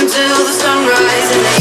until the sunrise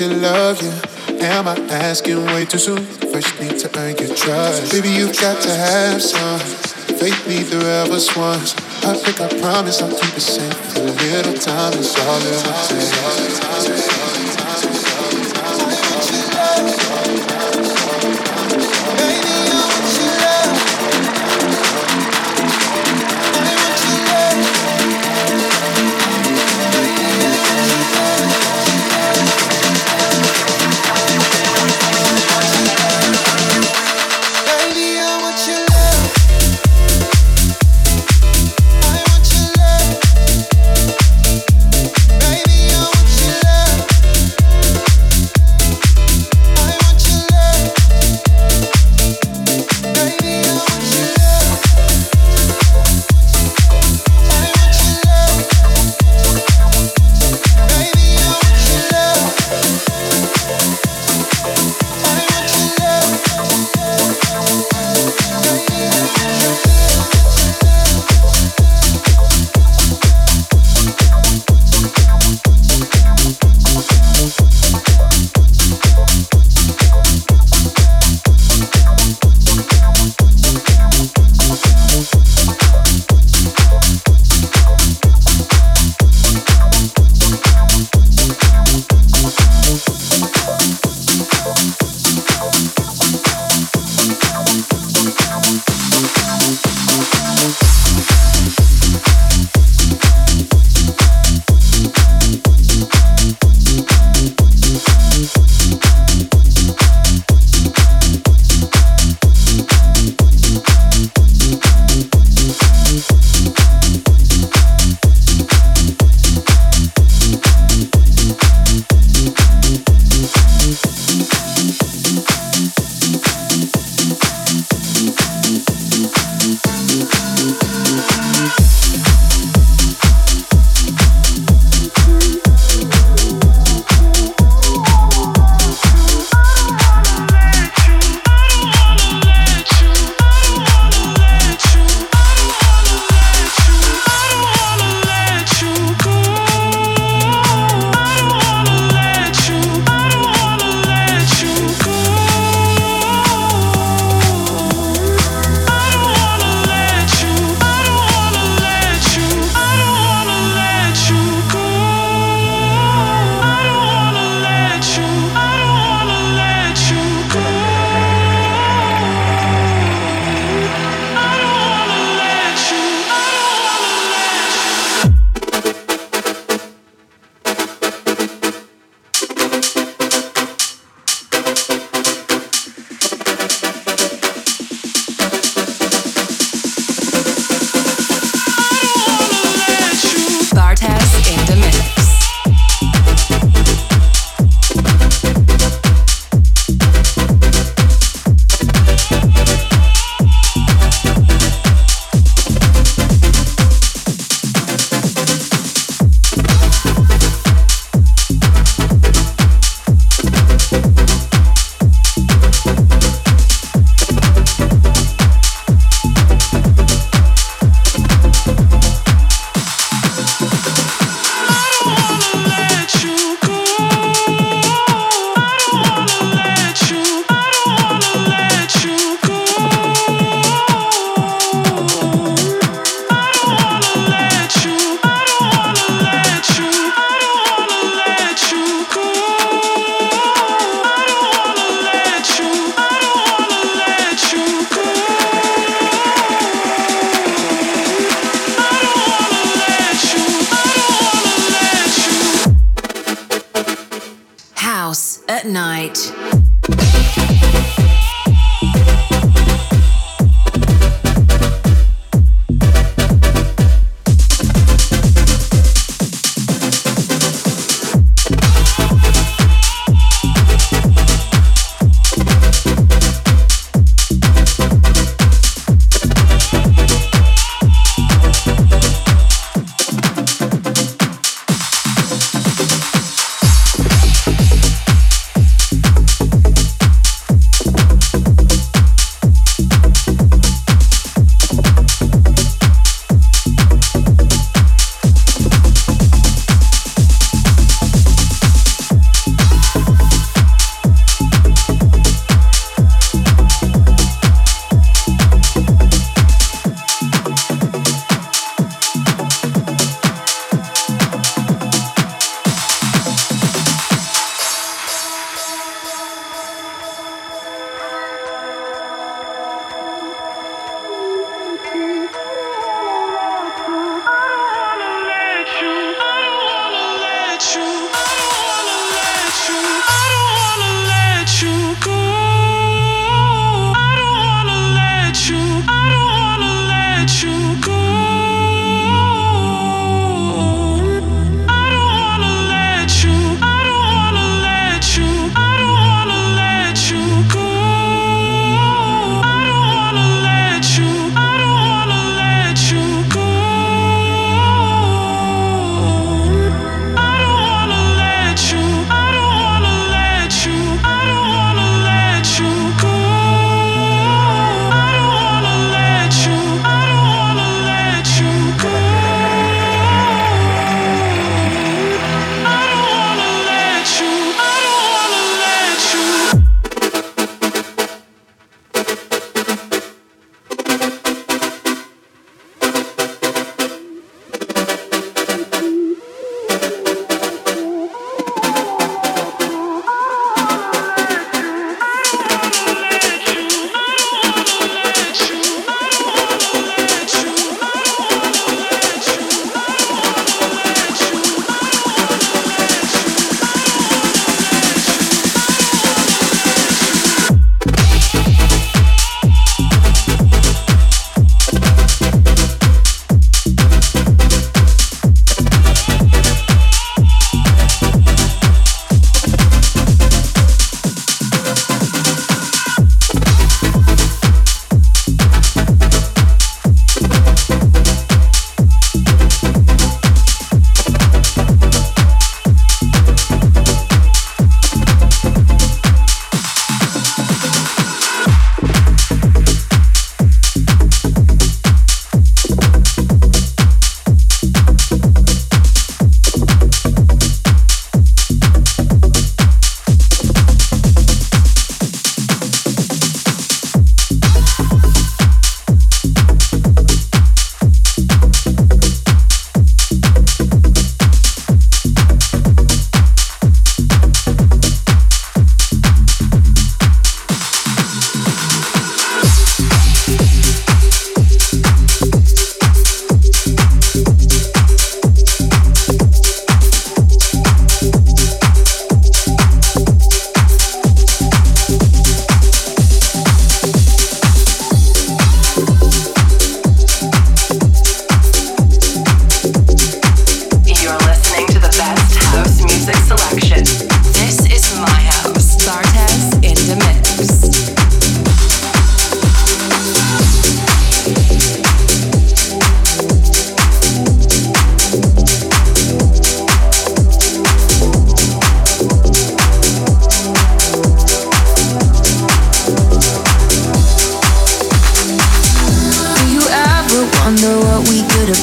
your love, you. Am I asking way too soon? First need to earn your trust. Baby, you've got to have some faith, neither of us once. I think I promise I'll keep it safe. A little time is all it will take.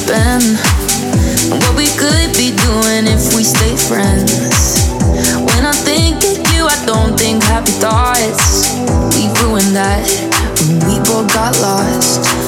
been, what we could be doing if we stay friends. When I think of you, I don't think happy thoughts. We ruined that when we both got lost.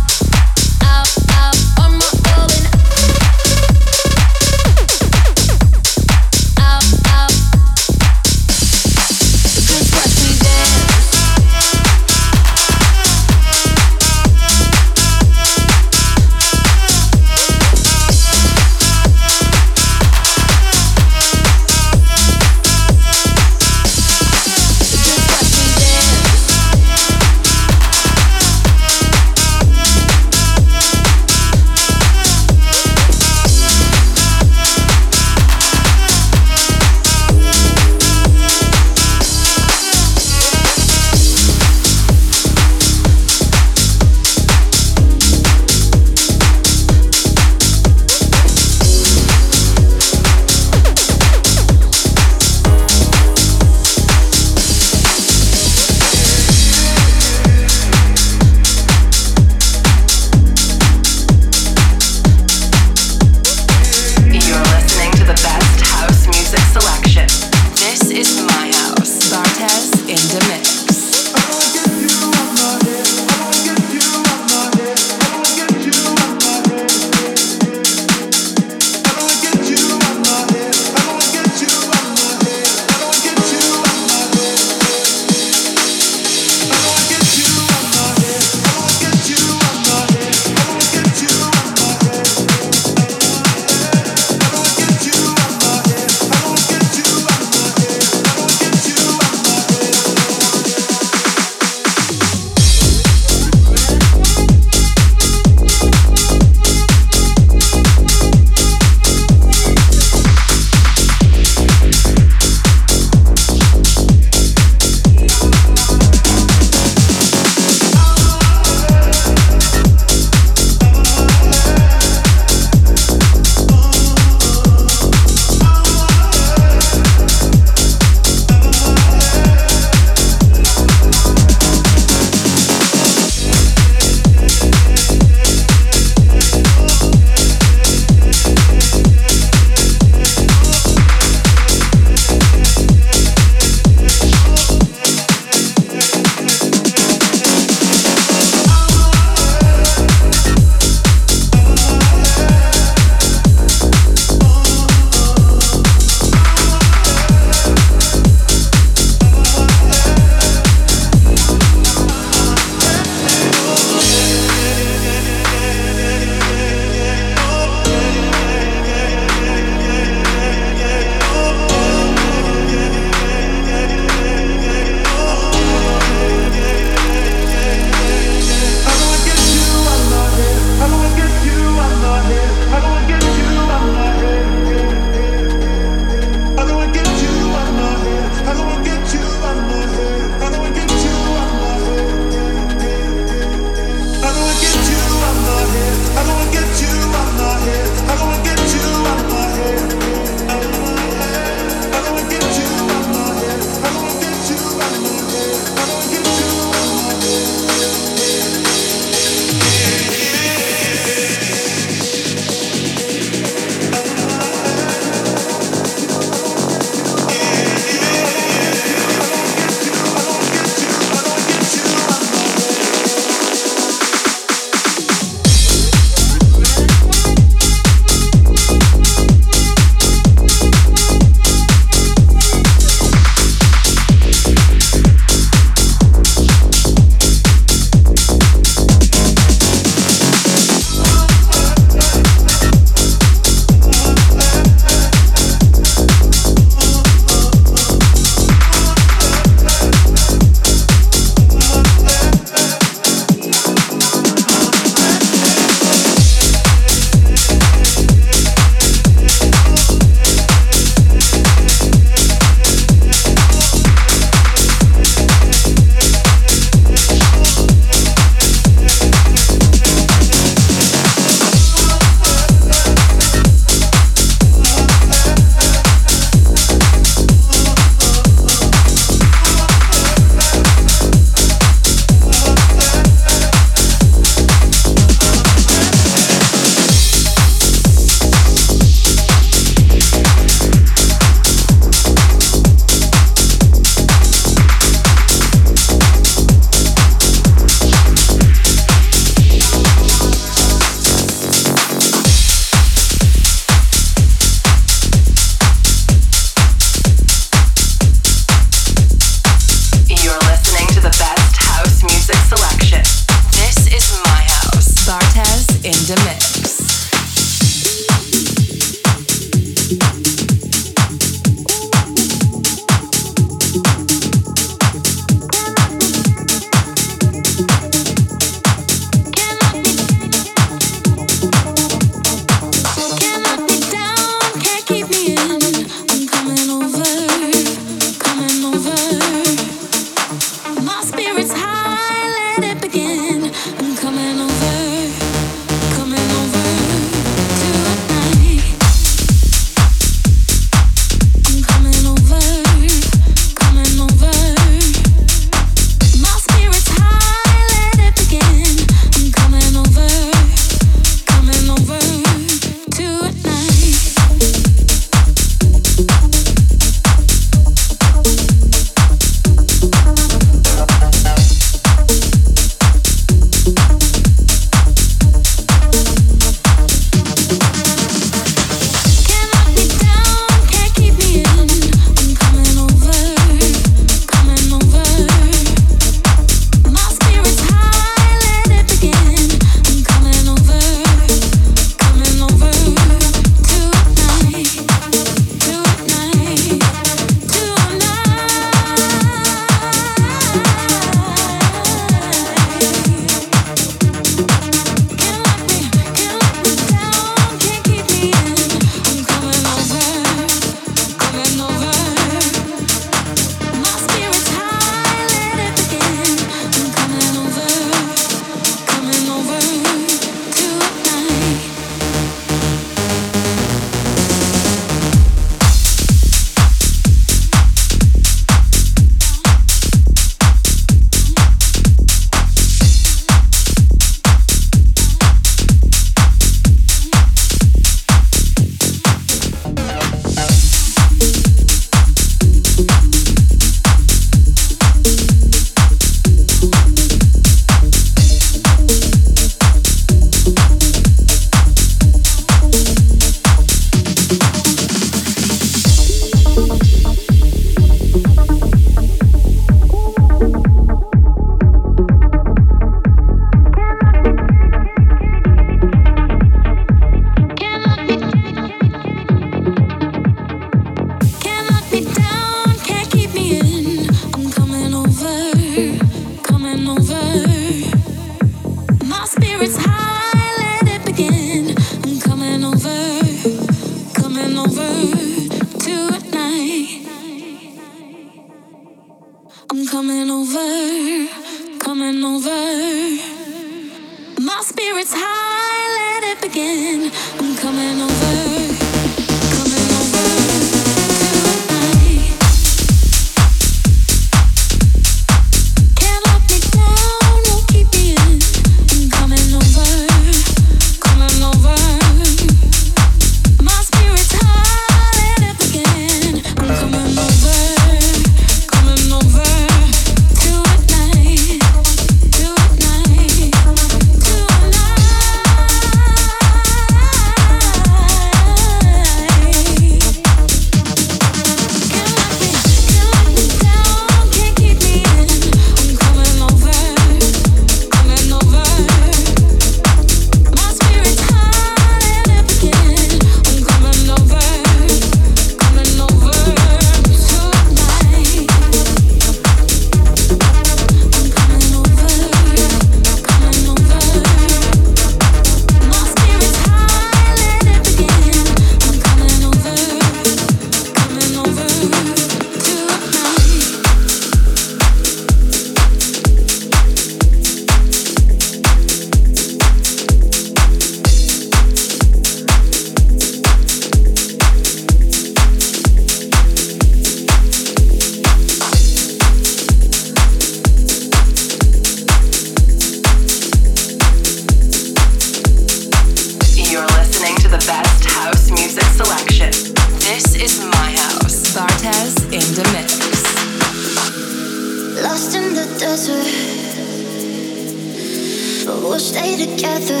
we'll stay together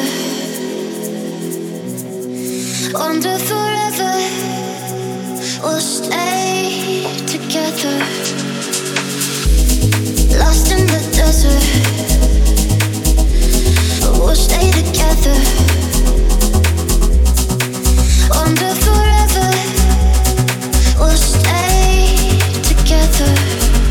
under forever. We'll stay together, lost in the desert. We'll stay together under forever. We'll stay together.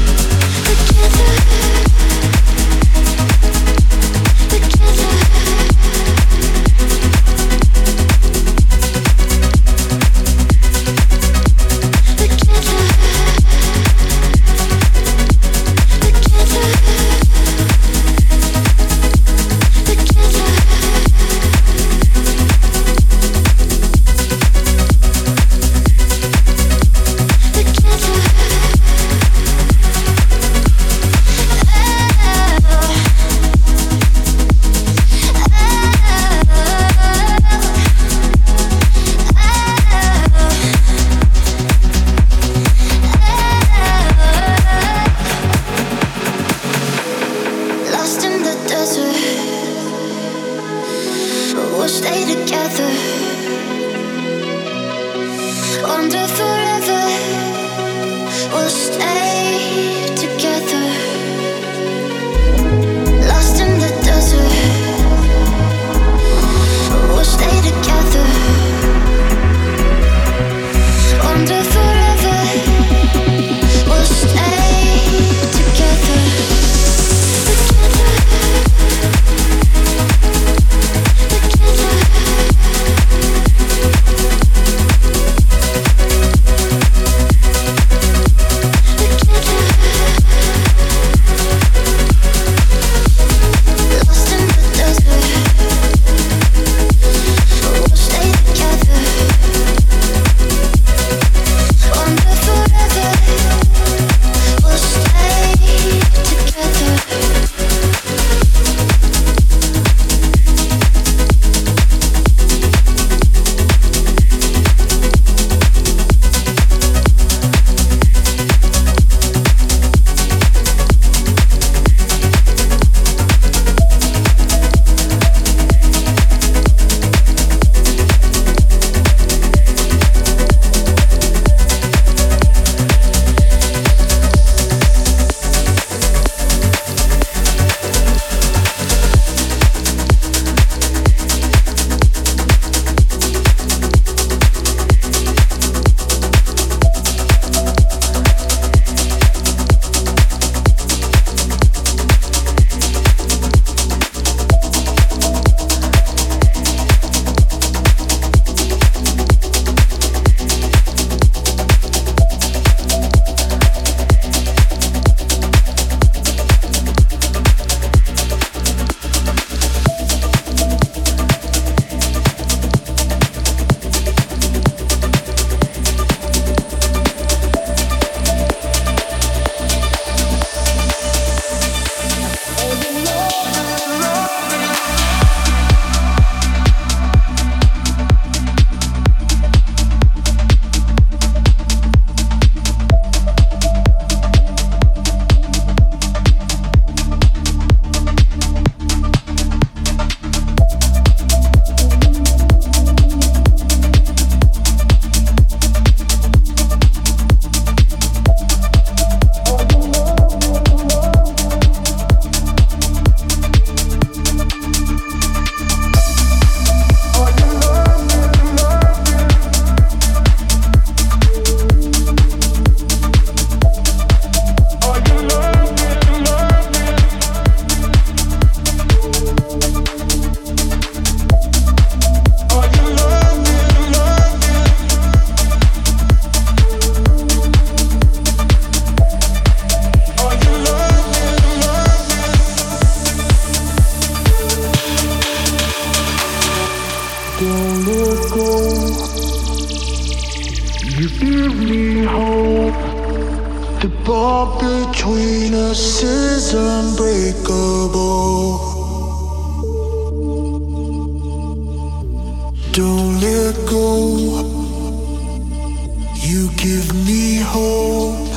You give me hope.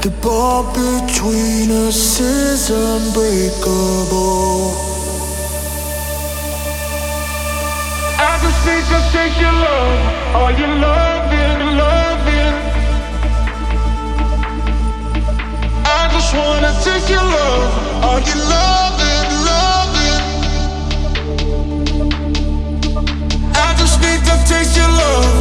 The bond between us is unbreakable. I just need to take your love, Are you loving, loving. I just wanna take your love, Are you loving, loving. I just need to take your love.